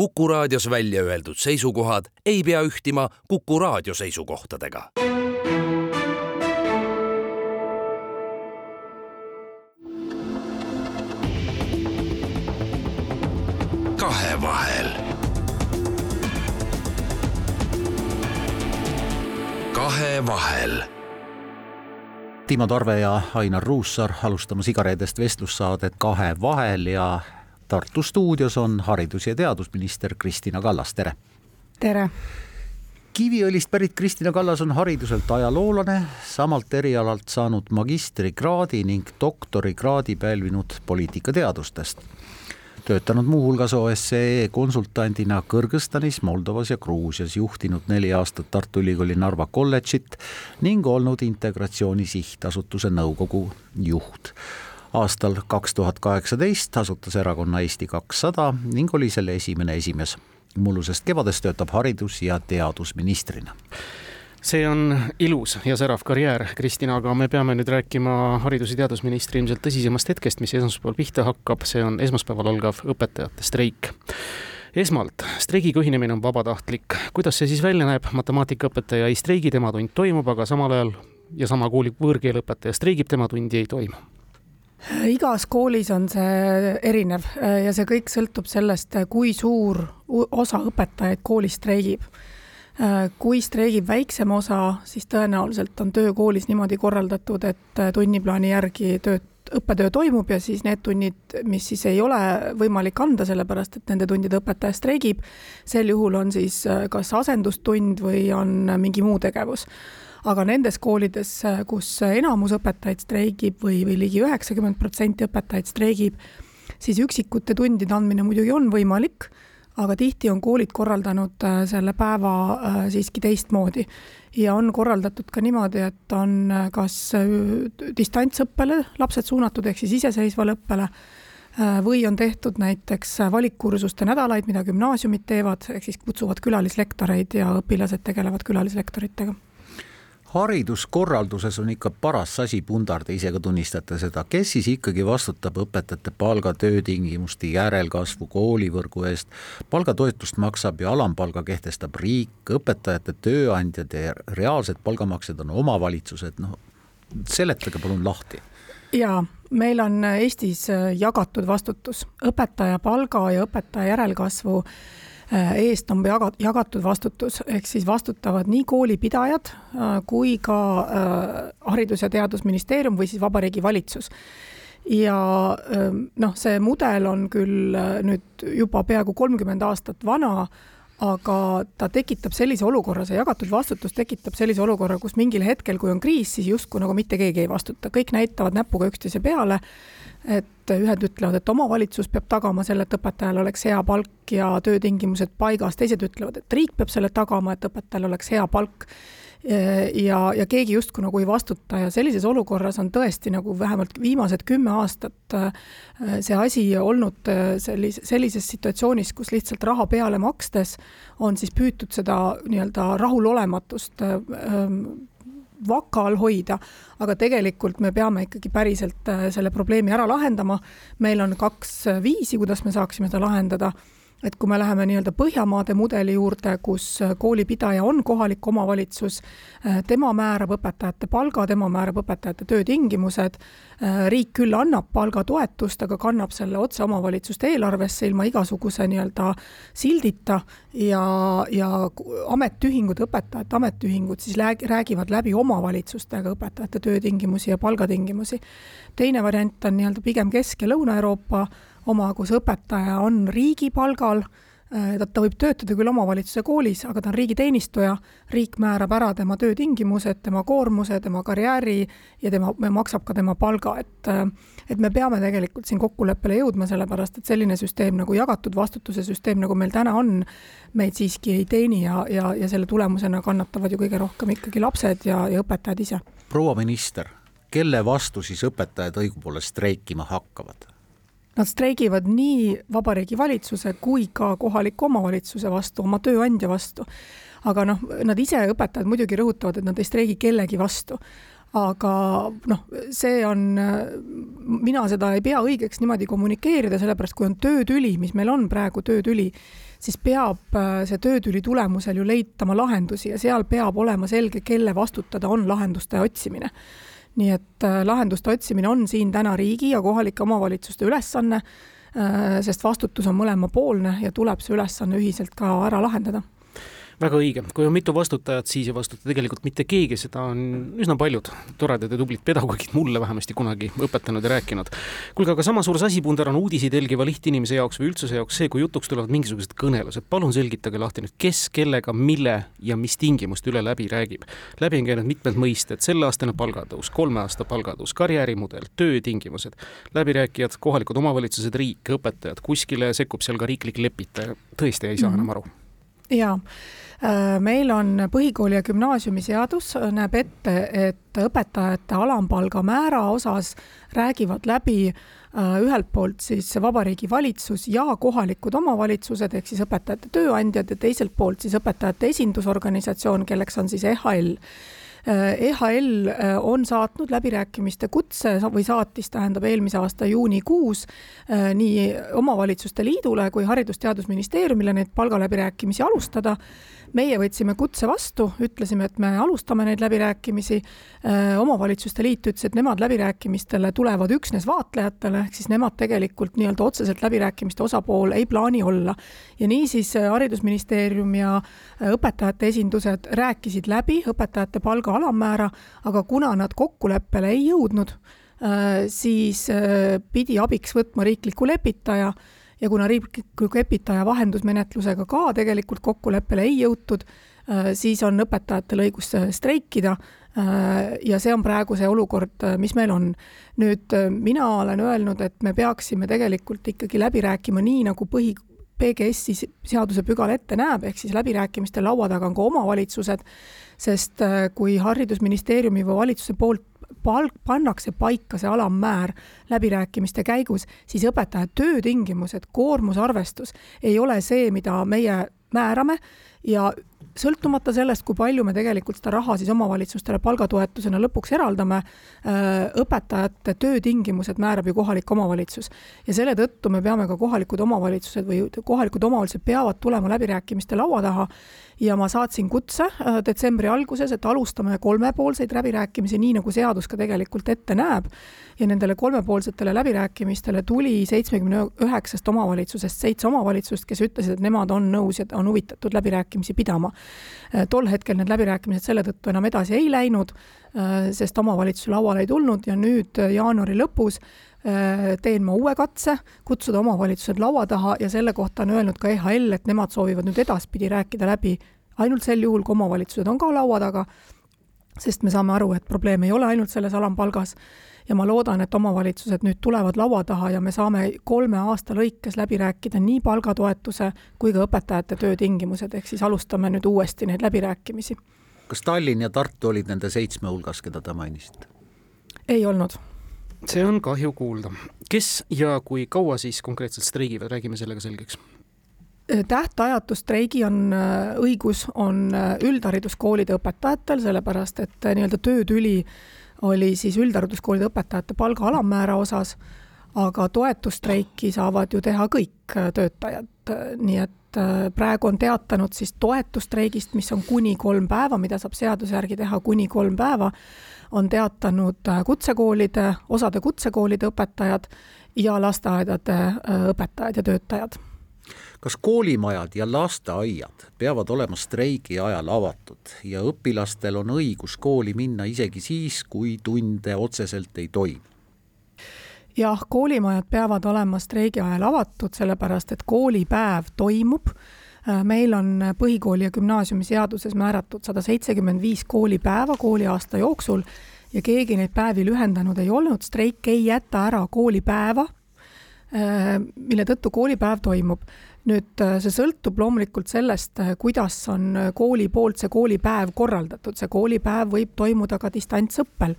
Kuku raadios välja öeldud seisukohad ei pea ühtima Kuku raadio seisukohtadega. kahevahel. kahevahel Timo Tarve ja Ainar Ruussaar alustamas igareedest vestlussaadet Kahe vahel ja Tartu stuudios on haridus- ja teadusminister Kristina Kallas, tere! tere! Kiviõlist pärit Kristina Kallas on hariduselt ajaloolane, samalt erialalt saanud magistrikraadi ning doktorikraadi pälvinud poliitikateadustest. töötanud muuhulgas OSCE konsultandina Kõrgõzstanis, Moldovas ja Gruusias, juhtinud neli aastat Tartu Ülikooli Narva kolledžit ning olnud Integratsiooni Sihtasutuse nõukogu juht aastal kaks tuhat kaheksateist asutas erakonna Eesti kakssada ning oli selle esimene esimees. mullusest kevadest töötab haridus- ja teadusministrina. See on ilus ja särav karjäär, Kristina, aga me peame nüüd rääkima haridus- ja teadusministri ilmselt tõsisemast hetkest, mis esmaspäeval pihta hakkab, see on esmaspäeval algav õpetajate streik. Esmalt, streigiga ühinemine on vabatahtlik, kuidas see siis välja näeb, matemaatikaõpetaja ei streigi, tema tund toimub, aga samal ajal ja sama kooli võõrkeeleõpetaja streigib, tema tundi ei toimu igas koolis on see erinev ja see kõik sõltub sellest, kui suur osa õpetajaid koolis streigib. kui streigib väiksem osa, siis tõenäoliselt on töö koolis niimoodi korraldatud, et tunniplaani järgi tööd, õppetöö toimub ja siis need tunnid, mis siis ei ole võimalik anda, sellepärast et nende tundide õpetaja streigib, sel juhul on siis kas asendustund või on mingi muu tegevus aga nendes koolides, kus enamus õpetajaid streigib või, või ligi üheksakümmend protsenti õpetajaid streigib, siis üksikute tundide andmine muidugi on võimalik, aga tihti on koolid korraldanud äh, selle päeva äh, siiski teistmoodi. Ja on korraldatud ka niimoodi, et on äh, kas distantsõppele lapsed suunatud ehk siis iseseisvale õppele või on tehtud näiteks valikkursuste nädalaid, mida gümnaasiumid teevad, ehk siis kutsuvad külalislektoreid ja õpilased tegelevad külalislektoritega hariduskorralduses on ikka paras sasi pundar, te ise ka tunnistate seda, kes siis ikkagi vastutab õpetajate palga, töötingimuste, järelkasvu, koolivõrgu eest? palgatoetust maksab ja alampalga kehtestab riik, õpetajate tööandjad ja reaalsed palgamaksjad on omavalitsused, noh seletage palun lahti. Jaa, meil on Eestis jagatud vastutus, õpetaja palga ja õpetaja järelkasvu Äh, eest on jaga-, jagatud vastutus, ehk siis vastutavad nii koolipidajad äh, kui ka äh, Haridus- ja Teadusministeerium või siis Vabariigi Valitsus. Ja ähm, noh, see mudel on küll nüüd juba peaaegu kolmkümmend aastat vana, aga ta tekitab sellise olukorra, see jagatud vastutus tekitab sellise olukorra, kus mingil hetkel, kui on kriis, siis justkui nagu mitte keegi ei vastuta, kõik näitavad näpuga üksteise peale et ühed ütlevad, et omavalitsus peab tagama selle, et õpetajal oleks hea palk ja töötingimused paigas, teised ütlevad, et riik peab selle tagama, et õpetajal oleks hea palk. Ja, ja keegi justkui nagu ei vastuta ja sellises olukorras on tõesti nagu vähemalt viimased kümme aastat äh, see asi olnud äh, sellise, sellises situatsioonis, kus lihtsalt raha peale makstes on siis püütud seda nii-öelda rahulolematust äh, vaka all hoida, aga tegelikult me peame ikkagi päriselt äh, selle probleemi ära lahendama. meil on kaks viisi, kuidas me saaksime seda lahendada et kui me läheme nii-öelda Põhjamaade mudeli juurde, kus koolipidaja on kohalik omavalitsus, äh, tema määrab õpetajate palga, tema määrab õpetajate töötingimused, äh, riik küll annab palgatoetust, aga kannab selle otse omavalitsuste eelarvesse ilma igasuguse nii-öelda sildita ja, ja ametiühingud, õpetajate ametiühingud siis räägivad läbi omavalitsustega õpetajate töötingimusi ja palgatingimusi. teine variant on nii-öelda pigem Kesk- ja Lõuna-Euroopa oma, kus õpetaja on riigi palgal, äh, ta, ta võib töötada küll omavalitsuse koolis, aga ta on riigiteenistuja, riik määrab ära tema töötingimused, tema koormuse, tema karjääri ja tema, maksab ka tema palga, et äh, et me peame tegelikult siin kokkuleppele jõudma, sellepärast et selline süsteem nagu jagatud vastutuse süsteem, nagu meil täna on, meid siiski ei teeni ja, ja, ja selle tulemusena kannatavad ju kõige rohkem ikkagi lapsed ja, ja õpetajad ise. proua minister, kelle vastu siis õpetajad õigupoolest streikima hakkavad? Nad streigivad nii Vabariigi Valitsuse kui ka kohaliku omavalitsuse vastu, oma tööandja vastu. aga noh, nad ise, õpetajad muidugi rõhutavad, et nad ei streigi kellegi vastu aga noh, see on, mina seda ei pea õigeks niimoodi kommunikeerida, sellepärast kui on töötüli, mis meil on praegu töötüli, siis peab äh, see töötüli tulemusel ju leitama lahendusi ja seal peab olema selge, kelle vastutada on lahenduste otsimine. Nii et äh, lahenduste otsimine on siin täna riigi ja kohalike omavalitsuste ülesanne, äh, sest vastutus on mõlemapoolne ja tuleb see ülesanne ühiselt ka ära lahendada väga õige, kui on mitu vastutajat, siis ei vastuta tegelikult mitte keegi, seda on üsna paljud toredad ja tublid pedagoogid mulle vähemasti kunagi õpetanud ja rääkinud. kuulge, aga sama suur sasipunder on uudiseid jälgiva lihtinimese jaoks või üldsuse jaoks see, kui jutuks tulevad mingisugused kõnelused. palun selgitage lahti nüüd, kes, kellega, mille ja mis tingimuste üle läbi räägib. läbi on käinud mitmed mõisted, selleaastane palgatõus, kolme aasta palgatõus, karjäärimudel, töötingimused, läbirääkijad, kohalikud omavalitsused, riik, õpetajad, kuskile sekkub seal ka riiklik lepitaja, tõesti ei saa -hmm. enam aru jaa, äh, meil on põhikooli ja gümnaasiumiseadus näeb ette, et õpetajate alampalga määra osas räägivad läbi äh, ühelt poolt siis Vabariigi Valitsus ja kohalikud omavalitsused ehk siis õpetajate tööandjad ja teiselt poolt siis õpetajate esindusorganisatsioon, kelleks on siis EHL EHL äh, on saatnud läbirääkimiste kutse või saatis, tähendab eelmise aasta juunikuus äh, nii Omavalitsuste Liidule kui Haridus-Teadusministeeriumile neid palgaläbirääkimisi alustada meie võtsime kutse vastu, ütlesime, et me alustame neid läbirääkimisi. Äh, omavalitsuste liit ütles, et nemad läbirääkimistele tulevad üksnes vaatlejatele, ehk siis nemad tegelikult nii-öelda otseselt läbirääkimiste osapool ei plaani olla. ja niisiis äh, Haridusministeerium ja äh, õpetajate esindused rääkisid läbi õpetajate palga alammäära, aga kuna nad kokkuleppele ei jõudnud, siis pidi abiks võtma riikliku lepitaja ja kuna riikliku kepitaja vahendusmenetlusega ka tegelikult kokkuleppele ei jõutud, äh, siis on õpetajatel õigus äh, streikida äh, ja see on praegu see olukord, mis meil on. nüüd mina olen öelnud, et me peaksime tegelikult ikkagi läbi rääkima nii, nagu põhi, PGS-i seaduse pügal ette näeb, ehk siis läbirääkimiste laua taga on ka omavalitsused, sest kui Haridusministeeriumi või valitsuse poolt palk, pannakse paika see alammäär läbirääkimiste käigus, siis õpetaja töötingimused, koormusarvestus ei ole see, mida meie määrame ja sõltumata sellest, kui palju me tegelikult seda raha siis omavalitsustele palgatoetusena lõpuks eraldame, äh, õpetajate töötingimused määrab ju kohalik omavalitsus. ja selle tõttu me peame ka kohalikud omavalitsused või kohalikud omavalitsused peavad tulema läbirääkimiste laua taha ja ma saatsin kutse äh, detsembri alguses, et alustame kolmepoolseid läbirääkimisi, nii nagu seadus ka tegelikult ette näeb. ja nendele kolmepoolsetele läbirääkimistele tuli seitsmekümne üheksast omavalitsusest seitse omavalitsust, kes ütlesid, et nemad on nõus ja on huvitatud läbirääkimisi pidama. Äh, tol hetkel need läbirääkimised selle tõttu enam edasi ei läinud, äh, sest omavalitsuse lauale ei tulnud ja nüüd jaanuari lõpus teen ma uue katse kutsuda omavalitsused laua taha ja selle kohta on öelnud ka EHL, et nemad soovivad nüüd edaspidi rääkida läbi ainult sel juhul, kui omavalitsused on ka laua taga, sest me saame aru, et probleem ei ole ainult selles alampalgas ja ma loodan, et omavalitsused nüüd tulevad laua taha ja me saame kolme aasta lõikes läbi rääkida nii palgatoetuse kui ka õpetajate töötingimused, ehk siis alustame nüüd uuesti neid läbirääkimisi. kas Tallinn ja Tartu olid nende seitsme hulgas, keda te mainisite? ei olnud see on kahju kuulda. kes ja kui kaua siis konkreetselt streigivad, räägime sellega selgeks. Tähtajatu streigi on õigus, on üldhariduskoolide õpetajatel, sellepärast et nii-öelda töötüli oli siis üldhariduskoolide õpetajate palga alammäära osas, aga toetusstreiki saavad ju teha kõik töötajad, nii et praegu on teatanud siis toetusstreigist, mis on kuni kolm päeva, mida saab seaduse järgi teha kuni kolm päeva on teatanud äh, kutsekoolide, osade kutsekoolide õpetajad ja lasteaedade äh, õpetajad ja töötajad kas koolimajad ja lasteaiad peavad olema streigi ajal avatud ja õpilastel on õigus kooli minna isegi siis, kui tunde otseselt ei toimu? Jah, koolimajad peavad olema streigi ajal avatud, sellepärast et koolipäev toimub. Äh, meil on põhikooli ja gümnaasiumi seaduses määratud sada seitsekümmend viis koolipäeva kooliaasta jooksul ja keegi neid päevi lühendanud ei olnud, streik ei jäta ära koolipäeva, äh, mille tõttu koolipäev toimub. nüüd äh, see sõltub loomulikult sellest, kuidas on kooli poolt see koolipäev korraldatud, see koolipäev võib toimuda ka distantsõppel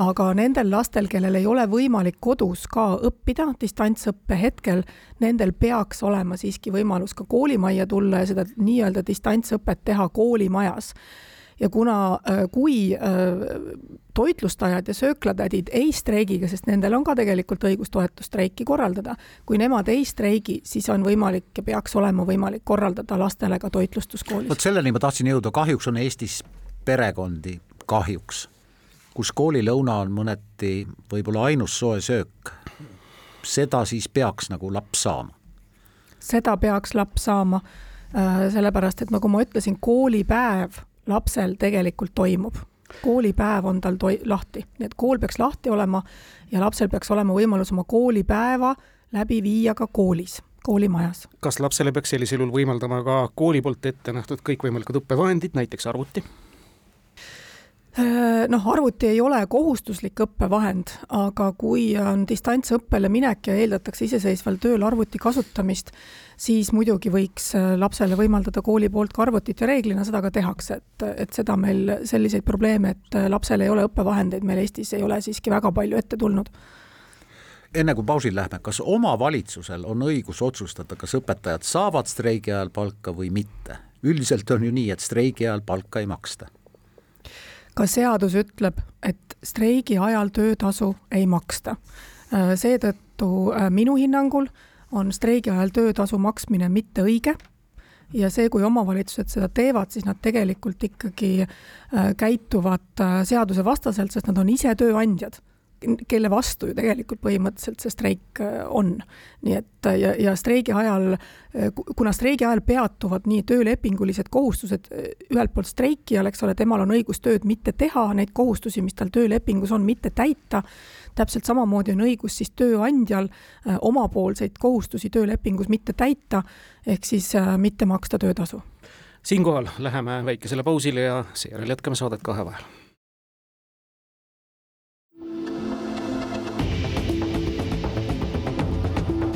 aga nendel lastel, kellel ei ole võimalik kodus ka õppida distantsõppe hetkel, nendel peaks olema siiski võimalus ka koolimajja tulla ja seda nii-öelda distantsõpet teha koolimajas ja kuna, kui toitlustajad ja sööklatädid ei streigiga, sest nendel on ka tegelikult õigus toetusstreiki korraldada. kui nemad ei streigi, siis on võimalik ja peaks olema võimalik korraldada lastele ka toitlustus koolis. vot selleni ma tahtsin jõuda, kahjuks on Eestis perekondi, kahjuks, kus koolilõuna on mõneti võib-olla ainus soe söök. seda siis peaks nagu laps saama? seda peaks laps saama, äh, sellepärast et nagu ma ütlesin, koolipäev lapsel tegelikult toimub koolipäev on tal toi-, lahti, nii et kool peaks lahti olema ja lapsel peaks olema võimalus oma koolipäeva läbi viia ka koolis koolimajas. kas lapsele peaks sellisel juhul võimaldama ka kooli poolt ette nähtud kõikvõimalikud õppevahendid, näiteks arvuti? Äh, noh, arvuti ei ole kohustuslik õppevahend, aga kui on distantsõppele minek ja eeldatakse iseseisval tööl arvuti kasutamist, siis muidugi võiks äh, lapsele võimaldada kooli poolt ka arvutit ja reeglina seda ka tehakse, et, et seda meil selliseid probleeme, et äh, lapsel ei ole õppevahendeid, meil Eestis ei ole siiski väga palju ette tulnud enne kui pausil lähme, kas omavalitsusel on õigus otsustada, kas õpetajad saavad streigi ajal palka või mitte? üldiselt on ju nii, et streigi ajal palka ei maksta ka seadus ütleb, et streigi ajal töötasu ei maksta. Äh, seetõttu äh, minu hinnangul on streigi ajal töötasu maksmine mitte õige ja see, kui omavalitsused seda teevad, siis nad tegelikult ikkagi äh, käituvad seadusevastaselt, sest nad on ise tööandjad kelle vastu ju tegelikult põhimõtteliselt see streik äh, on. nii et äh, ja, ja streigi ajal, äh, kuna streigi ajal peatuvad nii töölepingulised kohustused ühelt poolt streikijal, eks ole, temal on õigus tööd mitte teha, neid kohustusi, mis tal töölepingus on, mitte täita, täpselt samamoodi on õigus siis tööandjal omapoolseid kohustusi töölepingus mitte täita, ehk siis mitte maksta töötasu. siinkohal läheme väikesele pausile ja seejärel jätkame saadet kahe vahel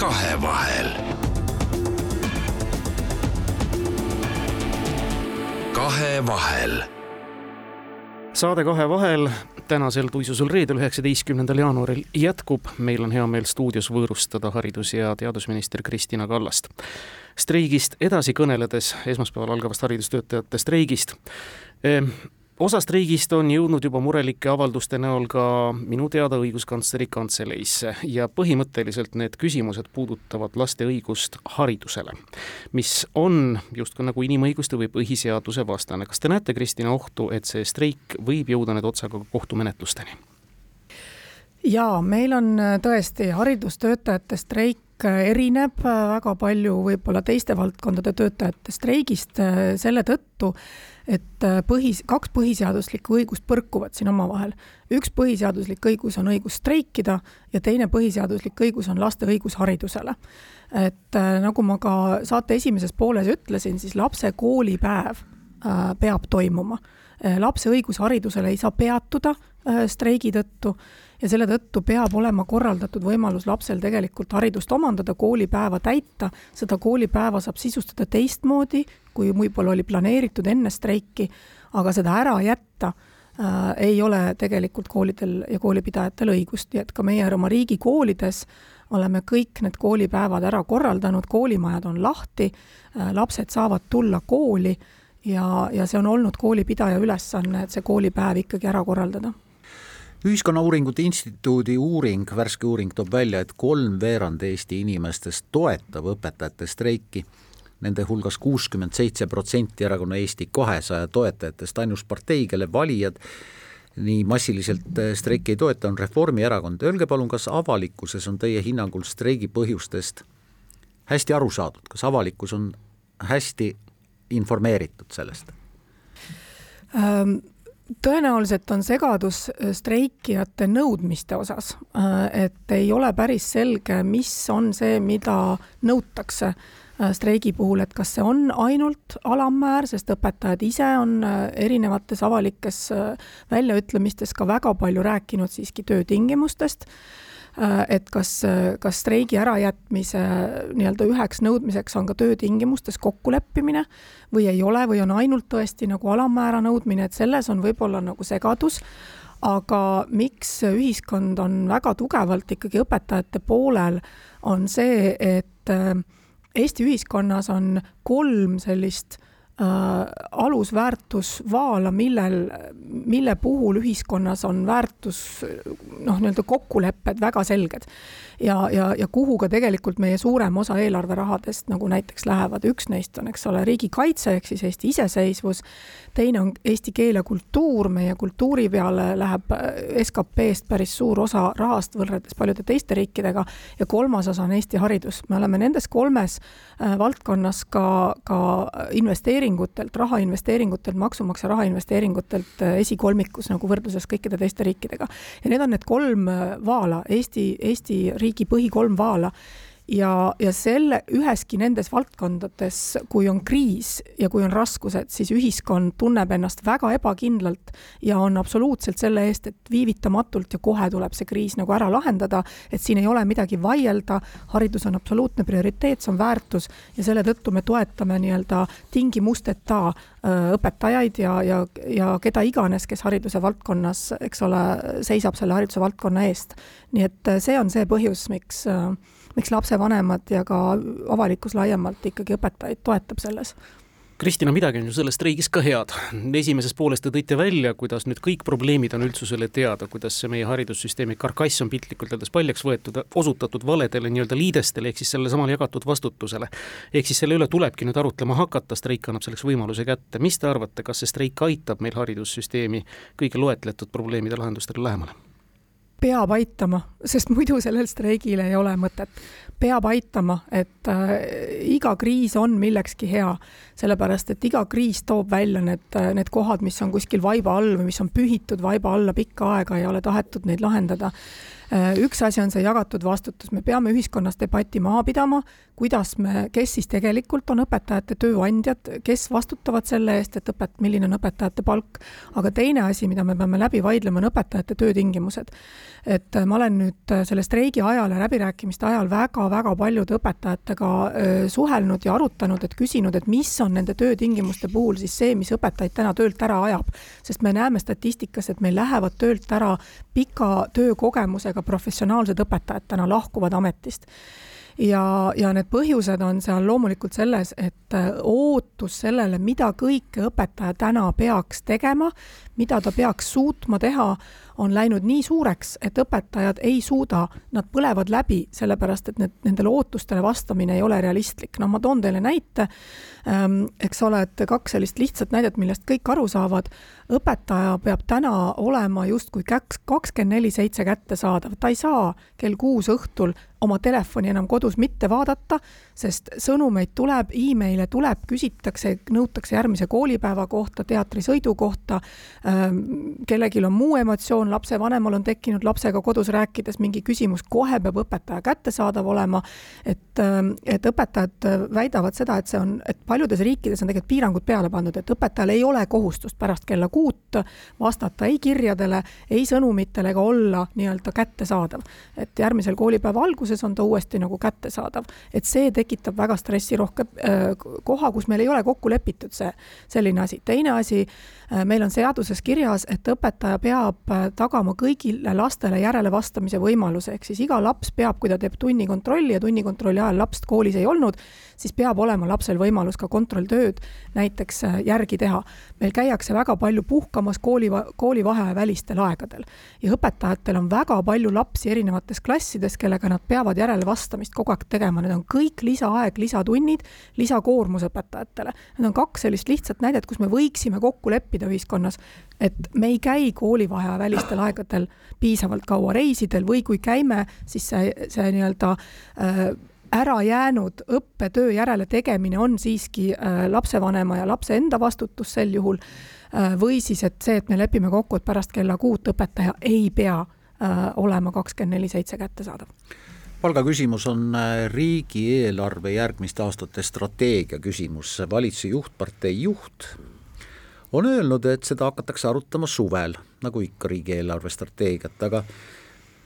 kahevahel. kahevahel. saade Kahevahel tänasel tuisusel reedel, üheksateistkümnendal jaanuaril jätkub. meil on hea meel stuudios võõrustada haridus- ja teadusminister Kristina Kallast. streigist edasi kõneledes, esmaspäeval algavast haridustöötajate streigist ehm, osa streigist on jõudnud juba murelike avalduste näol ka minu teada õiguskantsleri kantseleisse ja põhimõtteliselt need küsimused puudutavad laste õigust haridusele, mis on justkui nagu inimõiguste või põhiseaduse vastane. kas te näete, Kristina, ohtu, et see streik võib jõuda nüüd otsaga kohtumenetlusteni? jaa, meil on tõesti haridustöötajate streik erineb väga palju võib-olla teiste valdkondade töötajate streigist selle tõttu, et äh, põhis, kaks põhiseaduslikku õigust põrkuvad siin omavahel. üks põhiseaduslik õigus on õigus streikida ja teine põhiseaduslik õigus on laste õigus haridusele. et äh, nagu ma ka saate esimeses pooles ütlesin, siis lapse koolipäev äh, peab toimuma. lapse õigus haridusele ei saa peatuda streigi tõttu ja selle tõttu peab olema korraldatud võimalus lapsel tegelikult haridust omandada, koolipäeva täita, seda koolipäeva saab sisustada teistmoodi, kui võib-olla oli planeeritud enne streiki, aga seda ära jätta äh, ei ole tegelikult koolidel ja koolipidajatel õigust, nii et ka meie oma riigikoolides oleme kõik need koolipäevad ära korraldanud, koolimajad on lahti äh,, lapsed saavad tulla kooli ja, ja see on olnud koolipidaja ülesanne, et see koolipäev ikkagi ära korraldada ühiskonnauuringute instituudi uuring, värske uuring toob välja, et kolmveerand Eesti inimestest toetab õpetajate streiki, nende hulgas kuuskümmend seitse protsenti erakonna Eesti kahesaja toetajatest, ainus partei, kelle valijad nii massiliselt äh, streiki ei toeta, on Reformierakond. Öelge palun, kas avalikkuses on teie hinnangul streigi põhjustest hästi aru saadud, kas avalikkus on hästi informeeritud sellest ähm.? Tõenäoliselt on segadus äh, streikijate nõudmiste osas, äh, et ei ole päris selge, mis on see, mida nõutakse äh, streigi puhul, et kas see on ainult alammäär, sest õpetajad ise on erinevates avalikes väljaütlemistes ka väga palju rääkinud siiski töötingimustest et kas, kas streigi ärajätmise nii-öelda üheks nõudmiseks on ka töötingimustes kokkuleppimine või ei ole või on ainult tõesti nagu alammäära nõudmine, et selles on võib-olla nagu segadus. Aga miks ühiskond on väga tugevalt ikkagi õpetajate poolel, on see, et äh, Eesti ühiskonnas on kolm sellist alusväärtusvaala, millel, mille puhul ühiskonnas on väärtus noh, nii-öelda kokkulepped väga selged. Ja, ja, ja kuhu ka tegelikult meie suurem osa eelarverahadest nagu näiteks lähevad, üks neist on, eks ole, riigikaitse ehk siis Eesti iseseisvus, teine on eesti keel ja kultuur, meie kultuuri peale läheb äh, SKP-st päris suur osa rahast võrreldes paljude teiste riikidega. Ja kolmas osa on Eesti haridus. me oleme nendes kolmes äh, valdkonnas ka, ka investeeringutelt, raha investeeringutelt, maksumaksja raha investeeringutelt äh, esikolmikus nagu võrdluses kõikide teiste riikidega. ja need on need kolm vaala, Eesti, Eesti riigi põhi kolm vaala ja, ja selle, üheski nendes valdkondades, kui on kriis ja kui on raskused, siis ühiskond tunneb ennast väga ebakindlalt ja on absoluutselt selle eest, et viivitamatult ja kohe tuleb see kriis nagu ära lahendada, et siin ei ole midagi vaielda, haridus on absoluutne prioriteet, see on väärtus ja selle tõttu me toetame nii-öelda tingimusteta õpetajaid ja, ja, ja keda iganes, kes hariduse valdkonnas, eks ole, seisab selle hariduse valdkonna eest. nii et see on see põhjus, miks äh, miks lapsevanemad ja ka avalikkus laiemalt ikkagi õpetajaid toetab selles Kristina, midagi on ju selles streigis ka head. esimeses pooles te tõite välja, kuidas nüüd kõik probleemid on üldsusele teada, kuidas see meie haridussüsteemi karkass on piltlikult öeldes paljaks võetud, osutatud valedele nii-öelda liidestele, ehk siis sellelesamale jagatud vastutusele. ehk siis selle üle tulebki nüüd arutlema hakata, streik annab selleks võimaluse kätte. mis te arvate, kas see streik aitab meil haridussüsteemi kõige loetletud probleemide lahendustele lähemale? Peab aitama, sest muidu sellel streigil ei ole mõtet. peab aitama, et äh, iga kriis on millekski hea, sellepärast et iga kriis toob välja need, äh, need kohad, mis on kuskil vaiba all või mis on pühitud vaiba alla pikka aega ei ole tahetud neid lahendada üks asi on see jagatud vastutus, me peame ühiskonnas debatti maha pidama, kuidas me, kes siis tegelikult on õpetajate tööandjad, kes vastutavad selle eest, et õpet-, milline on õpetajate palk. aga teine asi, mida me peame läbi vaidlema, on õpetajate töötingimused. et äh, ma olen nüüd äh, selle streigi ajal ja läbirääkimiste ajal väga-väga paljude õpetajatega suhelnud ja arutanud, et küsinud, et mis on nende töötingimuste puhul siis see, mis õpetajaid täna töölt ära ajab. sest me näeme statistikas, et meil lähevad töölt ära pika töökogemusega ka professionaalsed õpetajad täna lahkuvad ametist. Ja, ja need põhjused on seal loomulikult selles, et äh, ootus sellele, mida kõike õpetaja täna peaks tegema, mida ta peaks suutma teha, on läinud nii suureks, et õpetajad ei suuda, nad põlevad läbi, sellepärast et need, nendele ootustele vastamine ei ole realistlik. no ma toon teile näite, ähm, eks ole, et kaks sellist lihtsat näidet, millest kõik aru saavad, õpetaja peab täna olema justkui kaks, kakskümmend neli seitse kättesaadav, ta ei saa kell kuus õhtul oma telefoni enam kodus mitte vaadata, sest sõnumeid tuleb e, email'e tuleb, küsitakse, nõutakse järgmise koolipäeva kohta, teatrisõidu kohta, ähm, kellelgi on muu emotsioon, lapsevanemal on tekkinud lapsega kodus rääkides mingi küsimus, kohe peab õpetaja kättesaadav olema, et, ähm, et õpetajad väidavad seda, et see on, et paljudes riikides on tegelikult piirangud peale pandud, et õpetajal ei ole kohustust pärast kella kuut vastata ei kirjadele, ei sõnumitele ega olla nii-öelda kättesaadav. et järgmisel koolipäeva alguses on ta uuesti nagu kättesaadav, et see tekitab väga stressirohke äh, koha, kus meil ei ole kokku lepitud see, selline asi. teine asi, äh, meil on seaduses kirjas, et õpetaja peab äh, tagama kõigile lastele järelevastamise võimaluse, ehk siis iga laps peab, kui ta teeb tunnikontrolli ja tunnikontrolli ajal lapst koolis ei olnud, siis peab olema lapsel võimalus ka kontrolltööd näiteks järgi teha. meil käiakse väga palju puhkamas kooli, koolivaheaja välistel aegadel ja õpetajatel on väga palju lapsi erinevates klassides, kellega nad peavad järelevastamist kogu aeg tegema, need on kõik lisaaeg, lisatunnid, lisakoormus õpetajatele. Need on kaks sellist lihtsat näidet, kus me võiksime kokku leppida ühiskonnas, et me ei käi koolivaheaja välistel aegadel piisavalt kaua reisidel või kui käime, siis see, see nii-öelda äh, ära jäänud õppetöö järele tegemine on siiski äh, lapsevanema ja lapse enda vastutus sel juhul äh,. või siis, et see, et me lepime kokku, et pärast kella kuut õpetaja ei pea äh, olema kakskümmend neli seitse kättesaadav palgaküsimus on riigieelarve järgmiste aastate strateegia küsimus, valitsuse juhtpartei juht on öelnud, et seda hakatakse arutama suvel, nagu ikka riigieelarve strateegiat, aga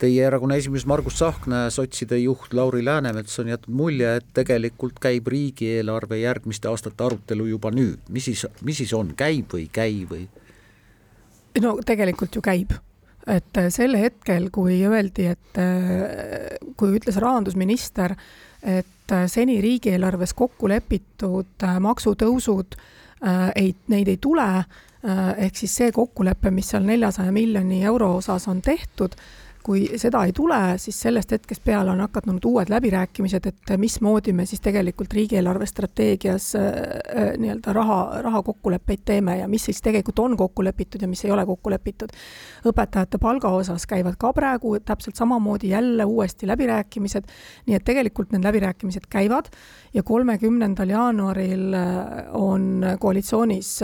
teie erakonna esimees Margus Tsahkna ja sotside juht Lauri Läänemets on jätnud mulje, et tegelikult käib riigieelarve järgmiste aastate arutelu juba nüüd, mis siis, mis siis on, käib või ei käi või? no tegelikult ju käib. Et äh, sel hetkel, kui öeldi, et äh, kui ütles rahandusminister, et äh, seni riigieelarves kokku lepitud maksutõusud ei, neid ei tule, ehk siis see kokkulepe, mis seal neljasaja miljoni euro osas on tehtud, kui seda ei tule, siis sellest hetkest peale on hakanud uued läbirääkimised, et mismoodi me siis tegelikult riigieelarve strateegias äh, äh, nii-öelda raha, raha kokkuleppeid teeme ja mis siis tegelikult on kokku lepitud ja mis ei ole kokku lepitud. õpetajate palga osas käivad ka praegu täpselt samamoodi jälle uuesti läbirääkimised, nii et tegelikult need läbirääkimised käivad ja kolmekümnendal jaanuaril äh, on koalitsioonis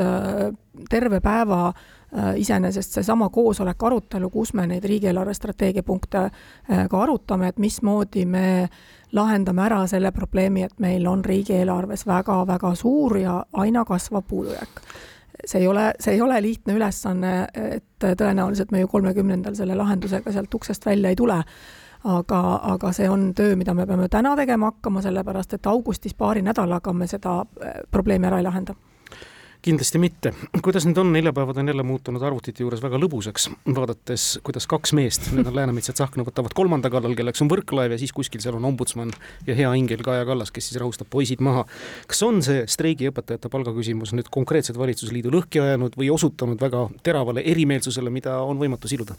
terve päeva Äh, iseenesest seesama koosolek, arutelu, kus me neid riigieelarve strateegia punkte äh, ka arutame, et mismoodi me lahendame ära selle probleemi, et meil on riigieelarves väga-väga suur ja aina kasvav puudujääk see ei ole, see ei ole lihtne ülesanne, et tõenäoliselt me ju kolmekümnendal selle lahendusega sealt uksest välja ei tule. aga, aga see on töö, mida me peame täna tegema hakkama, sellepärast et augustis paari nädalaga me seda äh, probleemi ära ei lahenda kindlasti mitte. kuidas nüüd on, neljapäevad on jälle muutunud arvutite juures väga lõbusaks, vaadates, kuidas kaks meest, need on Läänemets ja Tsahkna, võtavad kolmanda kallal, kelleks on Võrklaev ja siis kuskil seal on ombudsman ja hea ingel Kaja Kallas, kes siis rahustab poisid maha. kas on see streigiõpetajate palgaküsimus nüüd konkreetselt valitsusliidu lõhki ajanud või osutanud väga teravale erimeelsusele, mida on võimatu siluda?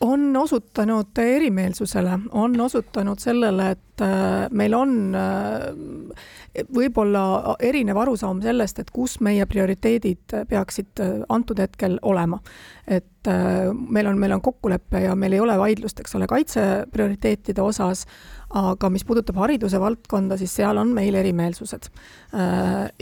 On osutanud erimeelsusele, on osutanud sellele, et äh, meil on äh, võib-olla erinev arusaam sellest, et kus meie prioriteedid peaksid äh, antud hetkel olema. et meil on, meil on kokkulepe ja meil ei ole vaidlust, eks ole, kaitse prioriteetide osas, aga mis puudutab hariduse valdkonda, siis seal on meil erimeelsused.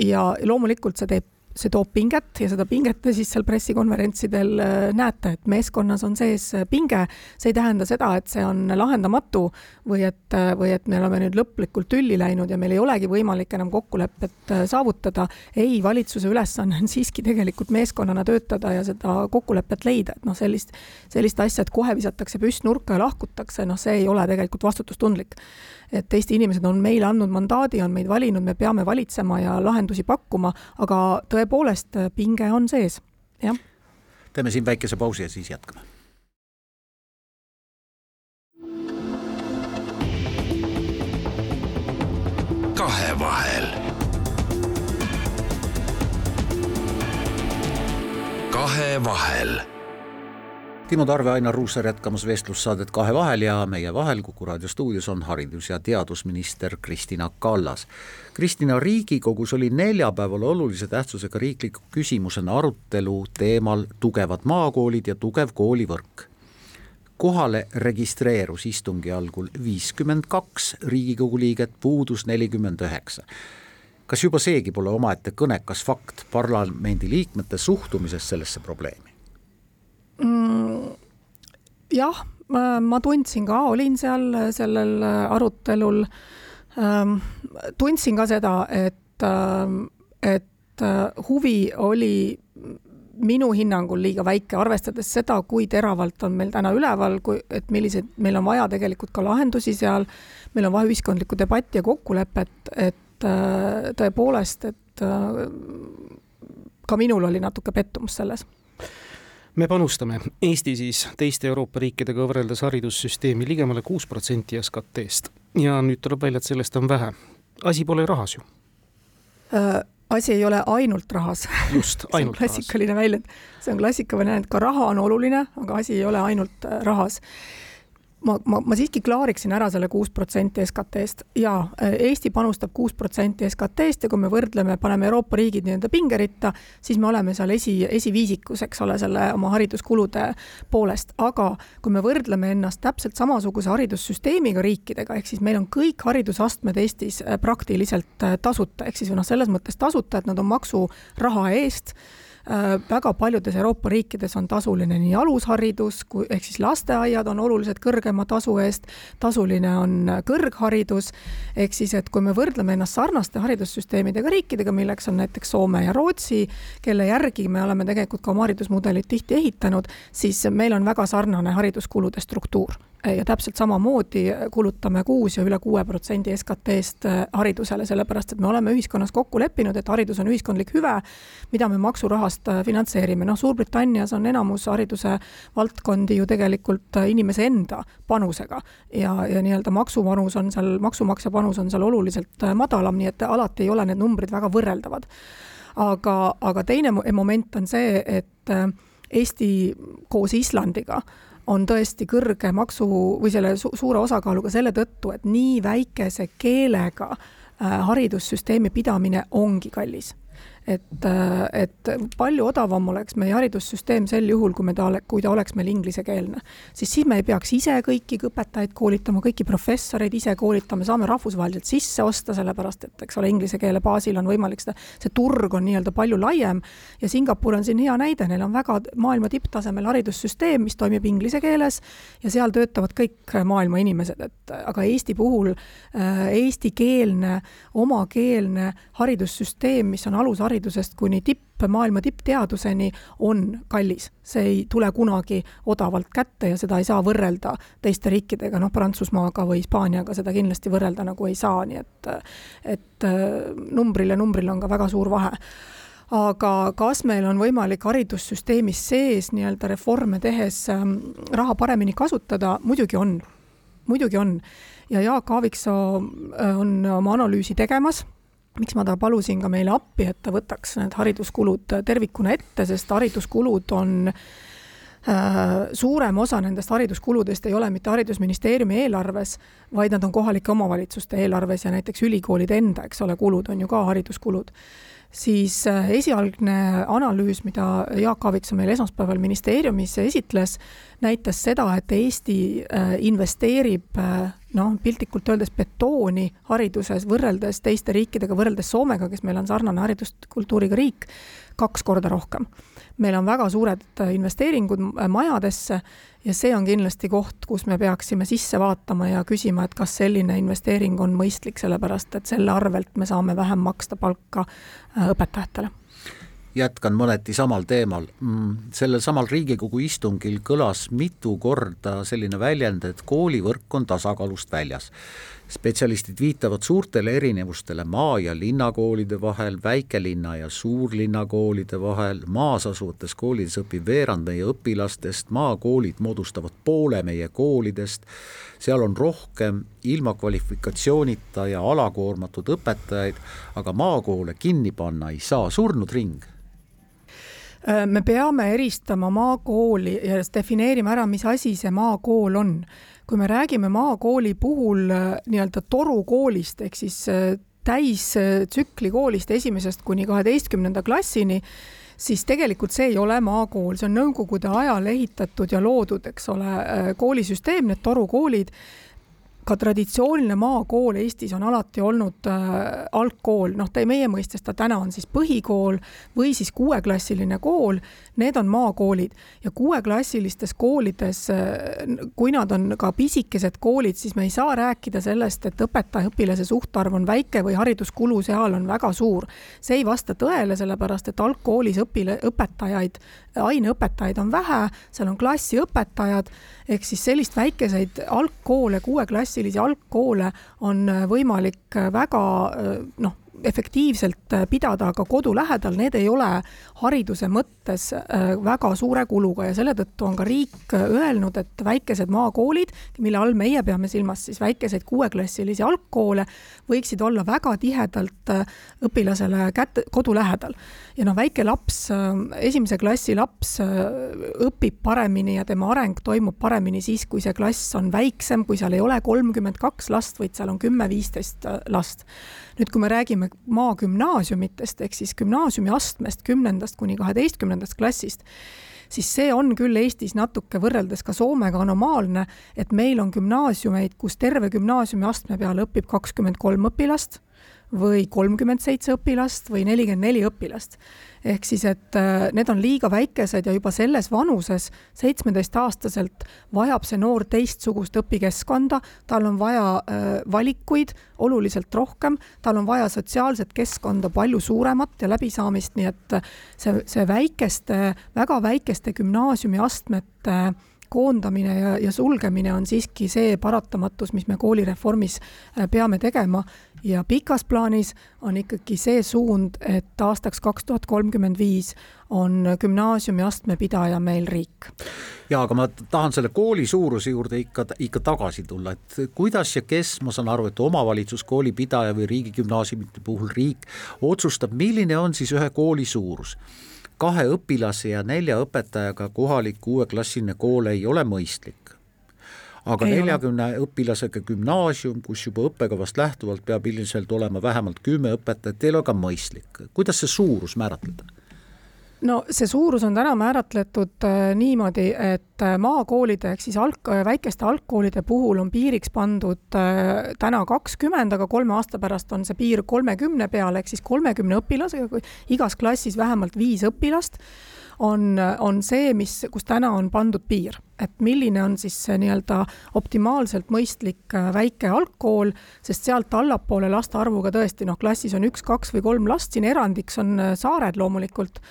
ja loomulikult see teeb see toob pinget ja seda pinget te siis seal pressikonverentsidel äh, näete, et meeskonnas on sees äh, pinge. see ei tähenda seda, et see on lahendamatu või et, äh, või et me oleme nüüd lõplikult tülli läinud ja meil ei olegi võimalik enam kokkulepet saavutada. ei, valitsuse ülesanne on siiski tegelikult meeskonnana töötada ja seda kokkulepet leida, et noh, sellist, sellist asja, et kohe visatakse püss nurka ja lahkutakse, noh, see ei ole tegelikult vastutustundlik et Eesti inimesed on meile andnud mandaadi, on meid valinud, me peame valitsema ja lahendusi pakkuma, aga tõepoolest, pinge on sees, jah. teeme siin väikese pausi ja siis jätkame. kahevahel. kahevahel Timo Tarve, Ainar Ruussaar jätkamas vestlussaadet Kahe vahel ja meie vahel Kuku raadio stuudios on haridus- ja teadusminister Kristina Kallas. Kristina, Riigikogus oli neljapäeval olulise tähtsusega riikliku küsimusena arutelu teemal tugevad maakoolid ja tugev koolivõrk. kohale registreerus istungi algul viiskümmend kaks Riigikogu liiget, puudus nelikümmend üheksa kas juba seegi pole omaette kõnekas fakt parlamendiliikmete suhtumisest sellesse probleemi? Mm,? jah, ma tundsin ka, olin seal sellel arutelul ähm,. tundsin ka seda, et äh,, et äh, huvi oli minu hinnangul liiga väike, arvestades seda, kui teravalt on meil täna üleval, kui, et milliseid, meil on vaja tegelikult ka lahendusi seal, meil on vaja ühiskondlikku debatti ja kokkulepet, et äh, tõepoolest, et äh, ka minul oli natuke pettumus selles me panustame, Eesti siis teiste Euroopa riikidega võrreldes haridussüsteemi ligemale kuus protsenti SKT-st ja nüüd tuleb välja, et sellest on vähe. asi pole rahas ju äh,. asi ei ole ainult rahas. just, ainult rahas. klassikaline väljend, see on klassikaline väljend, ka raha on oluline, aga asi ei ole ainult äh, rahas ma, ma, ma siiski klaariksin ära selle kuus protsenti SKT-st ja Eesti panustab kuus protsenti SKT-st ja kui me võrdleme, paneme Euroopa riigid nii-öelda pingeritta, siis me oleme seal esi, esiviisikus, eks ole, selle oma hariduskulude poolest, aga kui me võrdleme ennast täpselt samasuguse haridussüsteemiga riikidega, ehk siis meil on kõik haridusastmed Eestis äh, praktiliselt äh, tasuta, ehk siis noh, selles mõttes tasuta, et nad on maksuraha eest väga paljudes Euroopa riikides on tasuline nii alusharidus kui, ehk siis lasteaiad on oluliselt kõrgema tasu eest, tasuline on kõrgharidus, ehk siis, et kui me võrdleme ennast sarnaste haridussüsteemidega riikidega, milleks on näiteks Soome ja Rootsi, kelle järgi me oleme tegelikult ka oma haridusmudelit tihti ehitanud, siis meil on väga sarnane hariduskulude struktuur ja täpselt samamoodi kulutame kuus ja üle kuue protsendi SKT-st äh, haridusele, sellepärast et me oleme ühiskonnas kokku leppinud, et haridus on ühiskondlik hüve, mida me maksurahast äh, finantseerime. noh, Suurbritannias on enamus hariduse valdkondi ju tegelikult äh, inimese enda panusega ja, ja nii-öelda maksupanus on seal, maksumaksja panus on seal oluliselt madalam, nii et alati ei ole need numbrid väga võrreldavad. aga, aga teine moment on see, et Eesti koos Islandiga on tõesti kõrge maksu või selle su suure osakaaluga selle tõttu, et nii väikese keelega äh, haridussüsteemi pidamine ongi kallis et, et palju odavam oleks meie haridussüsteem sel juhul, kui me ta ole, kui ta oleks meil inglisekeelne. siis, siis me ei peaks ise kõiki õpetajaid koolitama, kõiki professoreid ise koolitama, saame rahvusvaheliselt sisse osta, sellepärast et eks ole, inglise keele baasil on võimalik seda, see turg on nii-öelda palju laiem ja Singapur on siin hea näide, neil on väga maailma tipptasemel haridussüsteem, mis toimib inglise keeles ja seal töötavad kõik maailma inimesed, et aga Eesti puhul äh, eestikeelne, omakeelne haridussüsteem, mis on alusharidus, haridusest kuni tipp, maailma tippteaduseni on kallis. see ei tule kunagi odavalt kätte ja seda ei saa võrrelda teiste riikidega, noh, Prantsusmaaga või Hispaaniaga seda kindlasti võrrelda nagu ei saa, nii et et äh, numbril ja numbril on ka väga suur vahe aga kas meil on võimalik haridussüsteemis sees nii-öelda reforme tehes ähm, raha paremini kasutada, muidugi on, muidugi on. ja Jaak Aaviksoo äh, on oma analüüsi tegemas miks ma ta palusin ka meile appi, et ta võtaks need hariduskulud tervikuna ette, sest hariduskulud on äh, suurem osa nendest hariduskuludest ei ole mitte Haridusministeeriumi eelarves, vaid nad on kohalike omavalitsuste eelarves ja näiteks ülikoolide enda, eks ole, kulud on ju ka hariduskulud siis äh, esialgne analüüs, mida Jaak Aaviksoo meil esmaspäeval ministeeriumis esitles, näitas seda, et Eesti äh, investeerib äh, noh, piltlikult öeldes betooni hariduses võrreldes teiste riikidega, võrreldes Soomega, kes meil on sarnane hariduskultuuriga riik, kaks korda rohkem. meil on väga suured investeeringud majadesse ja see on kindlasti koht, kus me peaksime sisse vaatama ja küsima, et kas selline investeering on mõistlik, sellepärast et selle arvelt me saame vähem maksta palka äh, õpetajatele jätkan mõneti samal teemal. Mm, sellel samal Riigikogu istungil kõlas mitu korda selline väljend, et koolivõrk on tasakaalust väljas spetsialistid viitavad suurtele erinevustele maa- ja linnakoolide vahel, väikelinna ja suurlinna koolide vahel, maas asuvates koolides õpib veerand meie õpilastest, maakoolid moodustavad poole meie koolidest, seal on rohkem ilma kvalifikatsioonita ja alakoormatud õpetajaid, aga maakoole kinni panna ei saa, surnud ring me peame eristama maakooli ja defineerima ära, mis asi see maakool on. Kui me räägime maakooli puhul äh, nii-öelda torukoolist ehk siis äh, täistsükli koolist esimesest kuni kaheteistkümnenda klassini, siis tegelikult see ei ole maakool, see on nõukogude ajal ehitatud ja loodud, eks ole, äh, koolisüsteem, need torukoolid ka traditsiooniline maakool Eestis on alati olnud äh, algkool, noh, ta meie mõistes ta täna on siis põhikool või siis kuueklassiline kool, need on maakoolid. Ja kuueklassilistes koolides, äh, kui nad on ka pisikesed koolid, siis me ei saa rääkida sellest, et õpetaja-õpilase suhtarv on väike või hariduskulu seal on väga suur. see ei vasta tõele, sellepärast et algkoolis õpile-, õpetajaid, aineõpetajaid on vähe, seal on klassiõpetajad, ehk siis sellist väikeseid algkoole, kuueklassilisi algkoole on võimalik väga noh efektiivselt äh, pidada ka kodu lähedal, need ei ole hariduse mõttes äh, väga suure kuluga ja selle tõttu on ka riik äh, öelnud, et väikesed maakoolid, mille all meie peame silmas siis väikeseid kuueklassilisi algkoole, võiksid olla väga tihedalt õpilasele kätte, kodu lähedal. ja noh, väike laps, esimese klassi laps õpib paremini ja tema areng toimub paremini siis, kui see klass on väiksem, kui seal ei ole kolmkümmend kaks last, vaid seal on kümme-viisteist last nüüd, kui me räägime maagümnaasiumitest ehk siis gümnaasiumiastmest kümnendast kuni kaheteistkümnendast klassist, siis see on küll Eestis natuke võrreldes ka Soomega anomaalne, et meil on gümnaasiumeid, kus terve gümnaasiumiastme peale õpib kakskümmend kolm õpilast või kolmkümmend seitse õpilast või nelikümmend neli õpilast. Ehk siis, et äh, need on liiga väikesed ja juba selles vanuses, seitsmeteistaastaselt, vajab see noor teistsugust õpikeskkonda, tal on vaja äh, valikuid oluliselt rohkem, tal on vaja sotsiaalset keskkonda palju suuremat ja läbisaamist, nii et äh, see, see väikeste, väga väikeste gümnaasiumiastmete koondamine ja, ja sulgemine on siiski see paratamatus, mis me koolireformis peame tegema ja pikas plaanis on ikkagi see suund, et aastaks kaks tuhat kolmkümmend viis on gümnaasiumiastme pidaja meil riik. ja aga ma tahan selle kooli suuruse juurde ikka, ikka tagasi tulla, et kuidas ja kes, ma saan aru, et omavalitsus, kooli pidaja või riigigümnaasiumite puhul riik otsustab, milline on siis ühe kooli suurus kahe õpilase ja nelja õpetajaga kohalik kuueklassiline kool ei ole mõistlik aga neljakümne õpilasega gümnaasium, kus juba õppekavast lähtuvalt peab ilmselt olema vähemalt kümme õpetajat, ei ole ka mõistlik. kuidas see suurus määratleda? No see suurus on täna määratletud äh, niimoodi, et äh, maakoolide ehk siis alg-, äh, väikeste algkoolide puhul on piiriks pandud täna kakskümmend, aga kolme aasta pärast on see piir kolmekümne peale ehk siis kolmekümne õpilasega, igas klassis vähemalt viis õpilast on, on see, mis, kus täna on pandud piir, et milline on siis see nii-öelda optimaalselt mõistlik äh, väike algkool, sest sealt allapoole laste arvuga tõesti noh, klassis on üks, kaks või kolm last, siin erandiks on äh, saared loomulikult,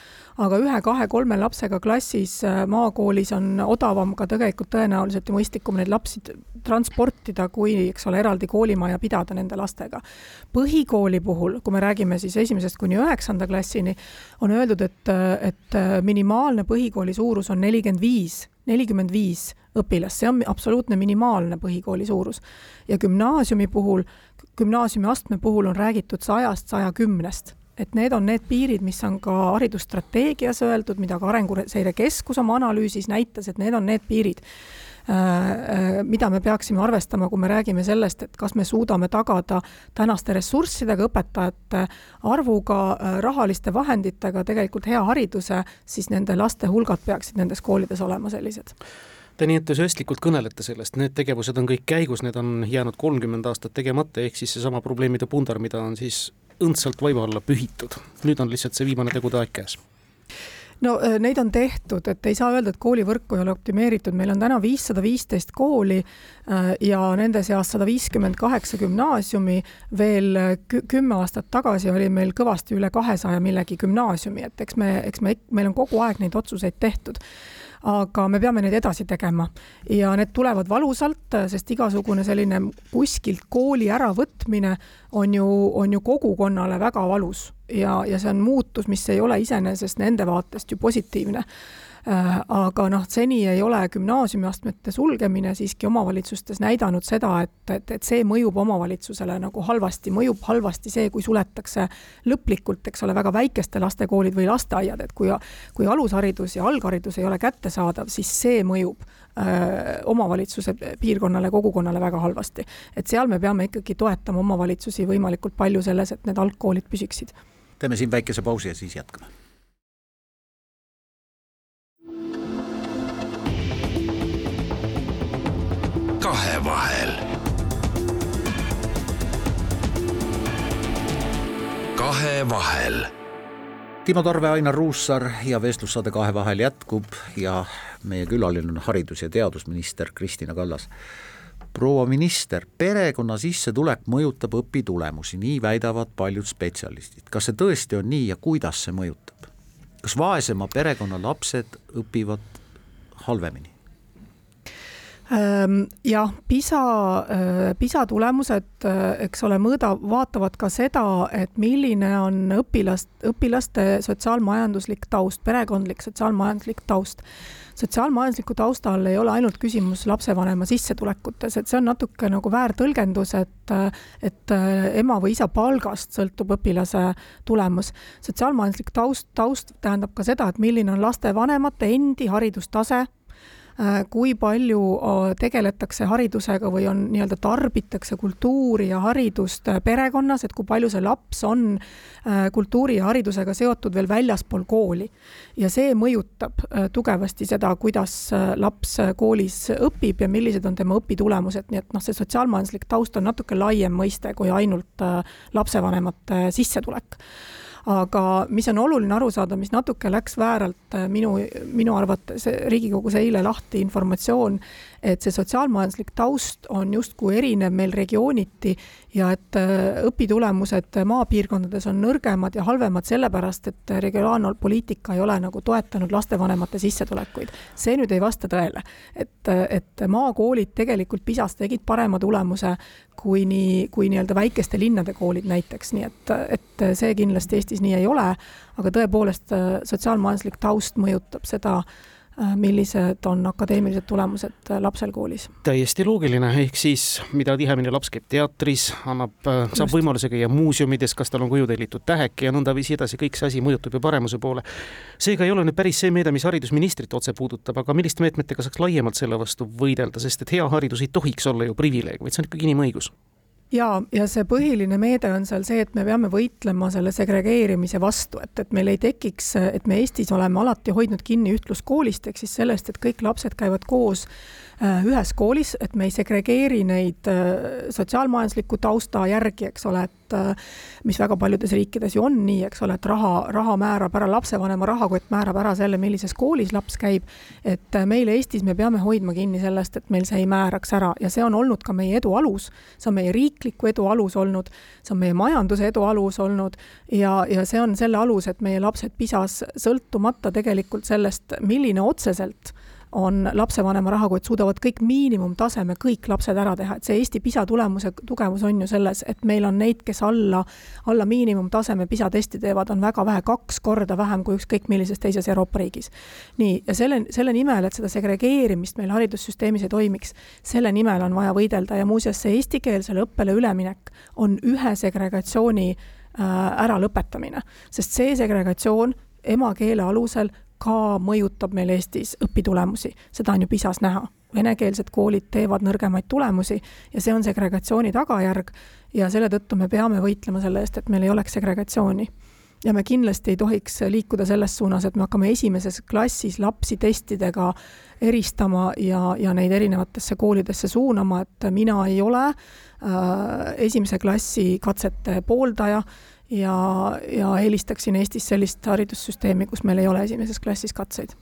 aga ühe-kahe-kolme lapsega klassis äh, maakoolis on odavam ka tegelikult tõenäoliselt ja mõistlikum neid lapsi transportida, kui eks ole, eraldi koolimaja pidada nende lastega. põhikooli puhul, kui me räägime siis esimesest kuni üheksanda klassini, on öeldud, et, et minimaalne põhikooli suurus on nelikümmend viis, nelikümmend viis õpilast, see on absoluutne minimaalne põhikooli suurus. ja gümnaasiumi puhul, gümnaasiumiastme puhul on räägitud sajast, saja et need on need piirid, mis on ka haridusstrateegias öeldud, mida ka Arenguseire Keskus oma analüüsis näitas, et need on need piirid mida me peaksime arvestama, kui me räägime sellest, et kas me suudame tagada tänaste ressurssidega, õpetajate arvuga, äh, rahaliste vahenditega tegelikult hea hariduse, siis nende laste hulgad peaksid nendes koolides olema sellised? Te nii entusiastlikult kõnelete sellest, need tegevused on kõik käigus, need on jäänud kolmkümmend aastat tegemata, ehk siis seesama probleemide pundar, mida on siis õndsalt vaiba alla pühitud. nüüd on lihtsalt see viimane tegude aeg käes no äh, neid on tehtud, et ei saa öelda, et koolivõrku ei ole optimeeritud, meil on täna viissada viisteist kooli äh, ja nende seas sada viiskümmend kaheksa gümnaasiumi. veel äh, kümme aastat tagasi oli meil kõvasti üle kahesaja millegi gümnaasiumi, et eks me, eks me, meil on kogu aeg neid otsuseid tehtud aga me peame neid edasi tegema. Ja need tulevad valusalt, sest igasugune selline kuskilt kooli äravõtmine on ju, on ju kogukonnale väga valus. Ja, ja see on muutus, mis ei ole iseenesest nende vaatest ju positiivne aga noh, seni ei ole gümnaasiumiastmete sulgemine siiski omavalitsustes näidanud seda, et, et, et see mõjub omavalitsusele nagu halvasti, mõjub halvasti see, kui suletakse lõplikult, eks ole, väga väikeste laste koolid või lasteaiad, et kui, kui alusharidus ja algharidus ei ole kättesaadav, siis see mõjub öö, äh, omavalitsuse piirkonnale, kogukonnale väga halvasti. et seal me peame ikkagi toetama omavalitsusi võimalikult palju selles, et need algkoolid püsiksid. teeme siin väikese pausi ja siis jätkame kahevahel. kahevahel. Timo Tarve, Ainar Ruussaar ja vestlussaade Kahevahel jätkub ja meie külaline on haridus- ja teadusminister Kristina Kallas. proua minister, perekonna sissetulek mõjutab õpitulemusi, nii väidavad paljud spetsialistid. kas see tõesti on nii ja kuidas see mõjutab? kas vaesema perekonna lapsed õpivad halvemini? Ehm, jah, PISA, äh, PISA tulemused, äh, eks ole, mõõda, vaatavad ka seda, et milline on õpilast, õpilaste sotsiaalmajanduslik taust, perekondlik sotsiaalmajanduslik taust. sotsiaalmajandusliku tausta all ei ole ainult küsimus lapsevanema sissetulekutes, et see on natuke nagu väärtõlgendus, et, et äh, ema või isa palgast sõltub õpilase tulemus. sotsiaalmajanduslik taust, taust tähendab ka seda, et milline on lastevanemate endi haridustase kui palju äh, tegeletakse haridusega või on nii-öelda tarbitakse kultuuri ja haridust äh, perekonnas, et kui palju see laps on kultuuri ja haridusega seotud veel väljaspool kooli. ja see mõjutab tugevasti seda, kuidas laps koolis õpib ja millised on tema õpitulemused, nii et noh, see sotsiaalmajanduslik taust on natuke laiem mõiste kui ainult lapsevanemate sissetulek aga mis on oluline aru saada, mis natuke läks vääralt äh, minu, minu arvates Riigikogus eile lahti informatsioon, et see sotsiaalmajanduslik taust on justkui erinev meil regiooniti ja et äh, õpitulemused maapiirkondades on nõrgemad ja halvemad sellepärast, et regionaalpoliitika ei ole nagu toetanud lastevanemate sissetulekuid. see nüüd ei vasta tõele, et, et maakoolid tegelikult PISA-s tegid parema tulemuse kui nii, kui nii-öelda väikeste linnade koolid näiteks, nii et, et see kindlasti Eestis nii ei ole, aga tõepoolest sotsiaalmajanduslik taust mõjutab seda, Äh, millised on akadeemilised tulemused äh, lapsel koolis. täiesti loogiline, ehk siis mida tihemini laps käib teatris, annab, äh, saab võimaluse käia muuseumides, kas tal on koju tellitud tähek ja nõndaviisi edasi, kõik see asi mõjutab ju paremuse poole. seega ei ole nüüd päris see meede, mis haridusministrit otse puudutab, aga milliste meetmetega saaks laiemalt selle vastu võidelda, sest et hea haridus ei tohiks olla ju privileeg, vaid see on ikkagi inimõigus ja, ja see põhiline meede on seal see, et me peame võitlema selle segregeerimise vastu, et, et meil ei tekiks, et me Eestis oleme alati hoidnud kinni ühtluskoolist, ehk siis sellest, et kõik lapsed käivad koos ühes koolis, et me ei segregeeri neid äh, sotsiaalmajandusliku tausta järgi, eks ole, et äh, mis väga paljudes riikides ju on nii, eks ole, et raha, raha määrab ära, lapsevanema rahakott määrab ära selle, millises koolis laps käib. et meil Eestis me peame hoidma kinni sellest, et meil see ei määraks ära ja see on olnud ka meie edu alus. see on meie riikliku edu alus olnud, see on meie majanduse edu alus olnud ja, ja see on selle alus, et meie lapsed PISA-s sõltumata tegelikult sellest, milline otseselt on lapsevanema rahakott, suudavad kõik miinimumtaseme, kõik lapsed ära teha, et see Eesti PISA tulemuse tugevus on ju selles, et meil on neid, kes alla, alla miinimumtaseme PISA testi teevad, on väga vähe, kaks korda vähem kui ükskõik millises teises Euroopa riigis. nii, ja selle, selle nimel, et seda segregeerimist meil haridussüsteemis ei toimiks, selle nimel on vaja võidelda ja muuseas, see eestikeelsele õppele üleminek on ühe segregatsiooni äh, äralõpetamine, sest see segregatsioon emakeele alusel ka mõjutab meil Eestis õpitulemusi, seda on ju PISA-s näha. venekeelsed koolid teevad nõrgemaid tulemusi ja see on segregatsiooni tagajärg ja selle tõttu me peame võitlema selle eest, et meil ei oleks segregatsiooni ja me kindlasti ei tohiks liikuda selles suunas, et me hakkame esimeses klassis lapsi testidega eristama ja, ja neid erinevatesse koolidesse suunama, et mina ei ole äh, esimese klassi katsete pooldaja ja, ja eelistaksin Eestis sellist haridussüsteemi, kus meil ei ole esimeses klassis katseid.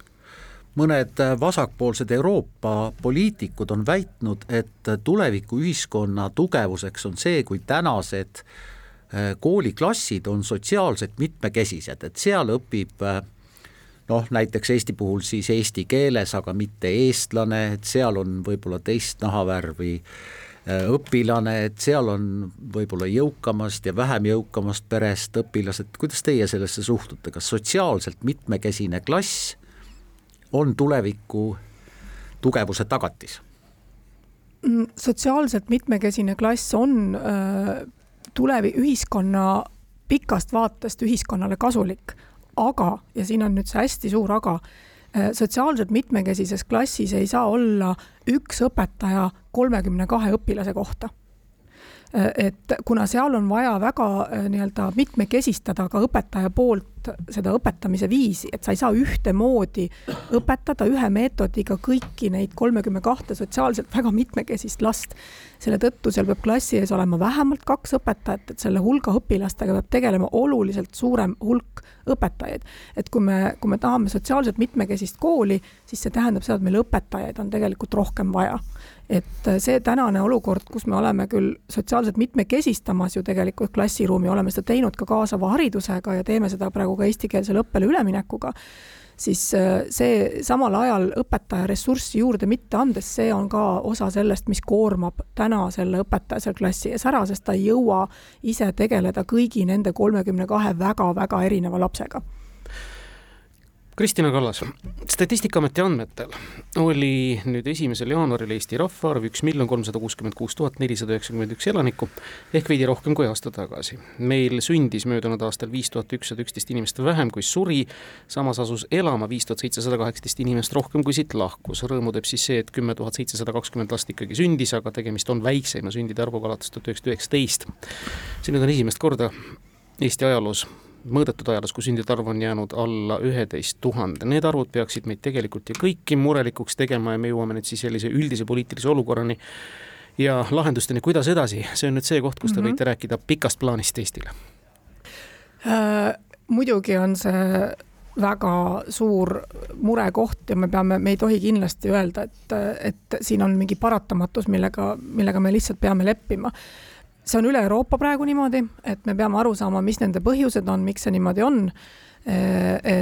Mõned vasakpoolsed Euroopa poliitikud on väitnud, et tulevikuühiskonna tugevuseks on see, kui tänased äh, kooliklassid on sotsiaalselt mitmekesised, et seal õpib äh, noh, näiteks Eesti puhul siis eesti keeles, aga mitte eestlane, et seal on võib-olla teist nahavärvi äh, Äh, õpilane, et seal on võib-olla jõukamast ja vähem jõukamast perest õpilased, kuidas teie sellesse suhtute, kas sotsiaalselt mitmekesine klass on tuleviku tugevuse tagatis? Mm, sotsiaalselt mitmekesine klass on äh, tulevi-, ühiskonna pikast vaatest ühiskonnale kasulik, aga, ja siin on nüüd see hästi suur aga, Äh, sotsiaalselt mitmekesises klassis ei saa olla üks õpetaja kolmekümne kahe õpilase kohta. Äh, et kuna seal on vaja väga äh, nii-öelda mitmekesistada ka õpetaja poolt seda õpetamise viisi, et sa ei saa ühtemoodi õpetada ühe meetodiga kõiki neid kolmekümne kahte sotsiaalselt väga mitmekesist last. selle tõttu seal peab klassi ees olema vähemalt kaks õpetajat, et selle hulga õpilastega peab tegelema oluliselt suurem hulk õpetajaid. et kui me, kui me tahame sotsiaalselt mitmekesist kooli, siis see tähendab seda, et meil õpetajaid on tegelikult rohkem vaja et see tänane olukord, kus me oleme küll sotsiaalselt mitmekesistamas ju tegelikult klassiruumi, oleme seda teinud ka kaasava haridusega ja teeme seda praegu ka eestikeelsele õppele üleminekuga, siis äh, see samal ajal õpetaja ressurssi juurde mitte andes, see on ka osa sellest, mis koormab täna selle õpetaja seal klassi ees ära, sest ta ei jõua ise tegeleda kõigi nende kolmekümne kahe väga-väga erineva lapsega Kristina Kallas, Statistikaameti andmetel oli nüüd esimesel jaanuaril Eesti rahvaarv üks miljon kolmsada kuuskümmend kuus tuhat nelisada üheksakümmend üks elanikku ehk veidi rohkem kui aasta tagasi. meil sündis möödunud aastal viis tuhat ükssada üksteist inimest vähem kui suri, samas asus elama viis tuhat seitsesada kaheksateist inimest rohkem kui siit lahkus. rõõmu teeb siis see, et kümme tuhat seitsesada kakskümmend last ikkagi sündis, aga tegemist on väikseima sündide arvuga alates tuhat üheksasada üheksateist. see nüüd on esimest korda Eesti ajaloos mõõdetud ajaloos, kui sündide arv on jäänud alla üheteist tuhande, need arvud peaksid meid tegelikult ju kõiki murelikuks tegema ja me jõuame nüüd siis sellise üldise poliitilise olukorrani ja lahendusteni, kuidas edasi, see on nüüd see koht, kus te mm -hmm. võite rääkida pikast plaanist Eestile äh muidugi on see väga suur murekoht ja me peame, me ei tohi kindlasti öelda, et, et siin on mingi paratamatus, millega, millega me lihtsalt peame leppima. See on üle Euroopa praegu niimoodi, et me peame aru saama, mis nende põhjused on, miks see niimoodi on.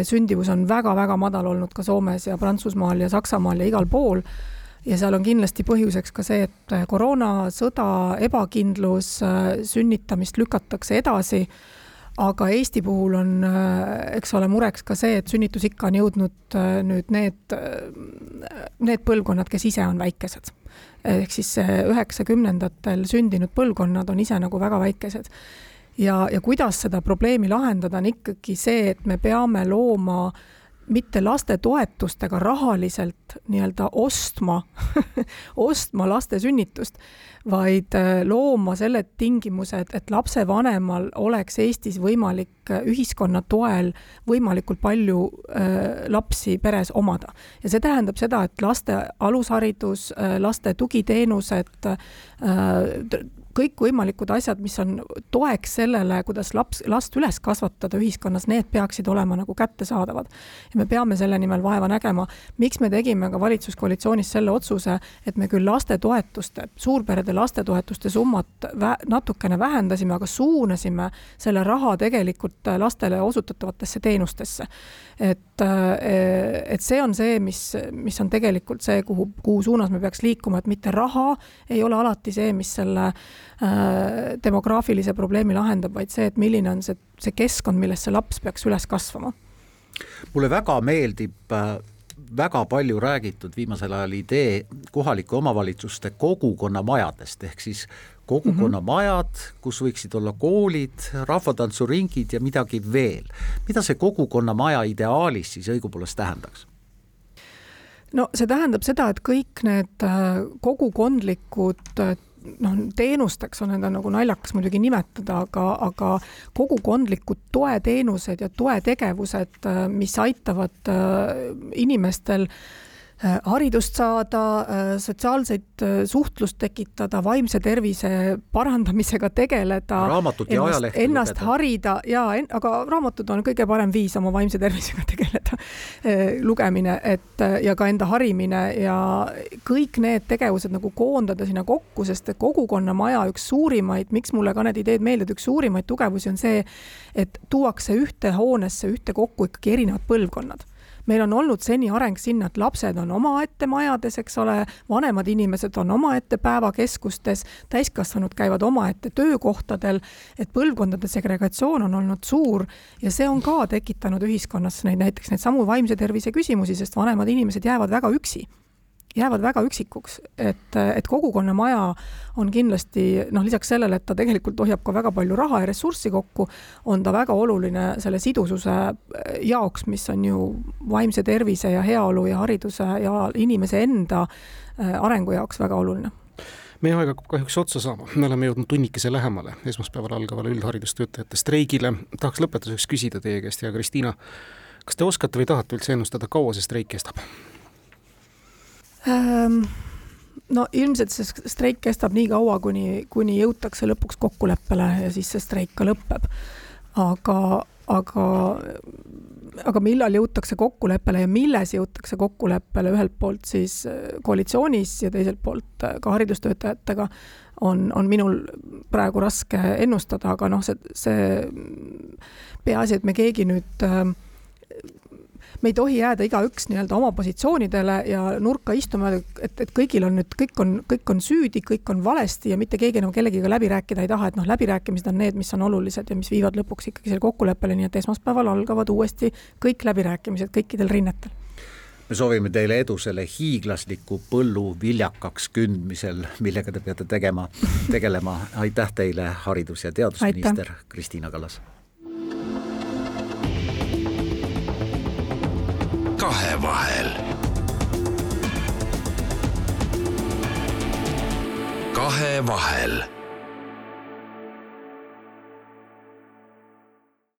sündivus on väga-väga madal olnud ka Soomes ja Prantsusmaal ja Saksamaal ja igal pool ja seal on kindlasti põhjuseks ka see, et koroona, sõda, ebakindlus, sünnitamist lükatakse edasi aga Eesti puhul on, äh, eks ole, mureks ka see, et sünnitusikka on jõudnud äh, nüüd need, äh, need põlvkonnad, kes ise on väikesed. Ehk siis üheksakümnendatel sündinud põlvkonnad on ise nagu väga väikesed. ja, ja kuidas seda probleemi lahendada, on ikkagi see, et me peame looma mitte lastetoetustega rahaliselt nii-öelda ostma ostma laste sünnitust, vaid äh, looma selle tingimused, et lapsevanemal oleks Eestis võimalik äh, ühiskonna toel võimalikult palju äh, lapsi peres omada. ja see tähendab seda, et laste alusharidus, laste tugiteenused, kõikvõimalikud asjad, mis on toeks sellele, kuidas laps, last üles kasvatada ühiskonnas, need peaksid olema nagu kättesaadavad. ja me peame selle nimel vaeva nägema. miks me tegime ka valitsuskoalitsioonis selle otsuse, et me küll lastetoetuste, suurperede lastetoetuste summat vä natukene vähendasime, aga suunasime selle raha tegelikult lastele osutatavatesse teenustesse. et, et see on see, mis, mis on tegelikult see, kuhu, kuhu suunas me peaks liikuma, et mitte raha ei ole alati see, mis selle demograafilise probleemi lahendab, vaid see, et milline on see, see keskkond, milles see laps peaks üles kasvama. mulle väga meeldib äh, väga palju räägitud viimasel ajal idee kohalike omavalitsuste kogukonnamajadest, ehk siis kogukonnamajad mm, -hmm. kus võiksid olla koolid, rahvatantsuringid ja midagi veel. mida see kogukonnamaja ideaalis siis õigupoolest tähendaks? no see tähendab seda, et kõik need äh, kogukondlikud noh, teenusteks on need nagu naljakas muidugi nimetada, aga, aga kogukondlikud toeteenused ja toetegevused, mis aitavad äh, inimestel äh, Äh, haridust saada, äh, sotsiaalseid äh, suhtlust tekitada, vaimse tervise parandamisega tegeleda. raamatut ja ajalehte ennast lugeda. harida ja, aga raamatud on kõige parem viis oma vaimse tervisega tegeleda. lugemine, et ja ka enda harimine ja kõik need tegevused nagu koondada sinna kokku, sest kogukonnamaja üks suurimaid, miks mulle ka need ideed meeldivad, üks suurimaid tugevusi on see, et tuuakse ühte hoonesse ühtekokku ikkagi erinevad põlvkonnad meil on olnud seni areng sinna, et lapsed on omaette majades, eks ole, vanemad inimesed on omaette päevakeskustes, täiskasvanud käivad omaette töökohtadel, et põlvkondade segregatsioon on olnud suur ja see on ka tekitanud ühiskonnas neid näiteks neid samu vaimse tervise küsimusi, sest vanemad inimesed jäävad väga üksi jäävad väga üksikuks, et, et kogukonnamaja on kindlasti noh, lisaks sellele, et ta tegelikult hoiab ka väga palju raha ja ressurssi kokku, on ta väga oluline selle sidususe jaoks, mis on ju vaimse tervise ja heaolu ja hariduse ja inimese enda äh, arengu jaoks väga oluline meie aeg hakkab kahjuks otsa saama, me oleme jõudnud tunnikese lähemale esmaspäeval algavale üldharidustöötajate streigile. tahaks lõpetuseks küsida teie käest, hea Kristiina, kas te oskate või tahate üldse ennustada, kaua see streik kestab? Ehm, no ilmselt see streik kestab nii kaua, kuni, kuni jõutakse lõpuks kokkuleppele ja siis see streik ka lõpeb. aga, aga, aga millal jõutakse kokkuleppele ja milles jõutakse kokkuleppele, ühelt poolt siis äh, koalitsioonis ja teiselt poolt äh, ka haridustöötajatega, on, on minul praegu raske ennustada, aga noh, see, see peaasi, et me keegi nüüd äh, me ei tohi jääda igaüks nii-öelda oma positsioonidele ja nurka istuma, et, et kõigil on nüüd, kõik on, kõik on süüdi, kõik on valesti ja mitte keegi enam kellegiga läbi rääkida ei taha, et noh, läbirääkimised on need, mis on olulised ja mis viivad lõpuks ikkagi selle kokkuleppele, nii et esmaspäeval algavad uuesti kõik läbirääkimised kõikidel rinnetel. Me soovime teile edu selle hiiglasliku põllu viljakaks kündmisel, millega te peate tegema, tegelema. aitäh teile, haridus- ja teadusminister Kristiina Kallas kahevahel. kahevahel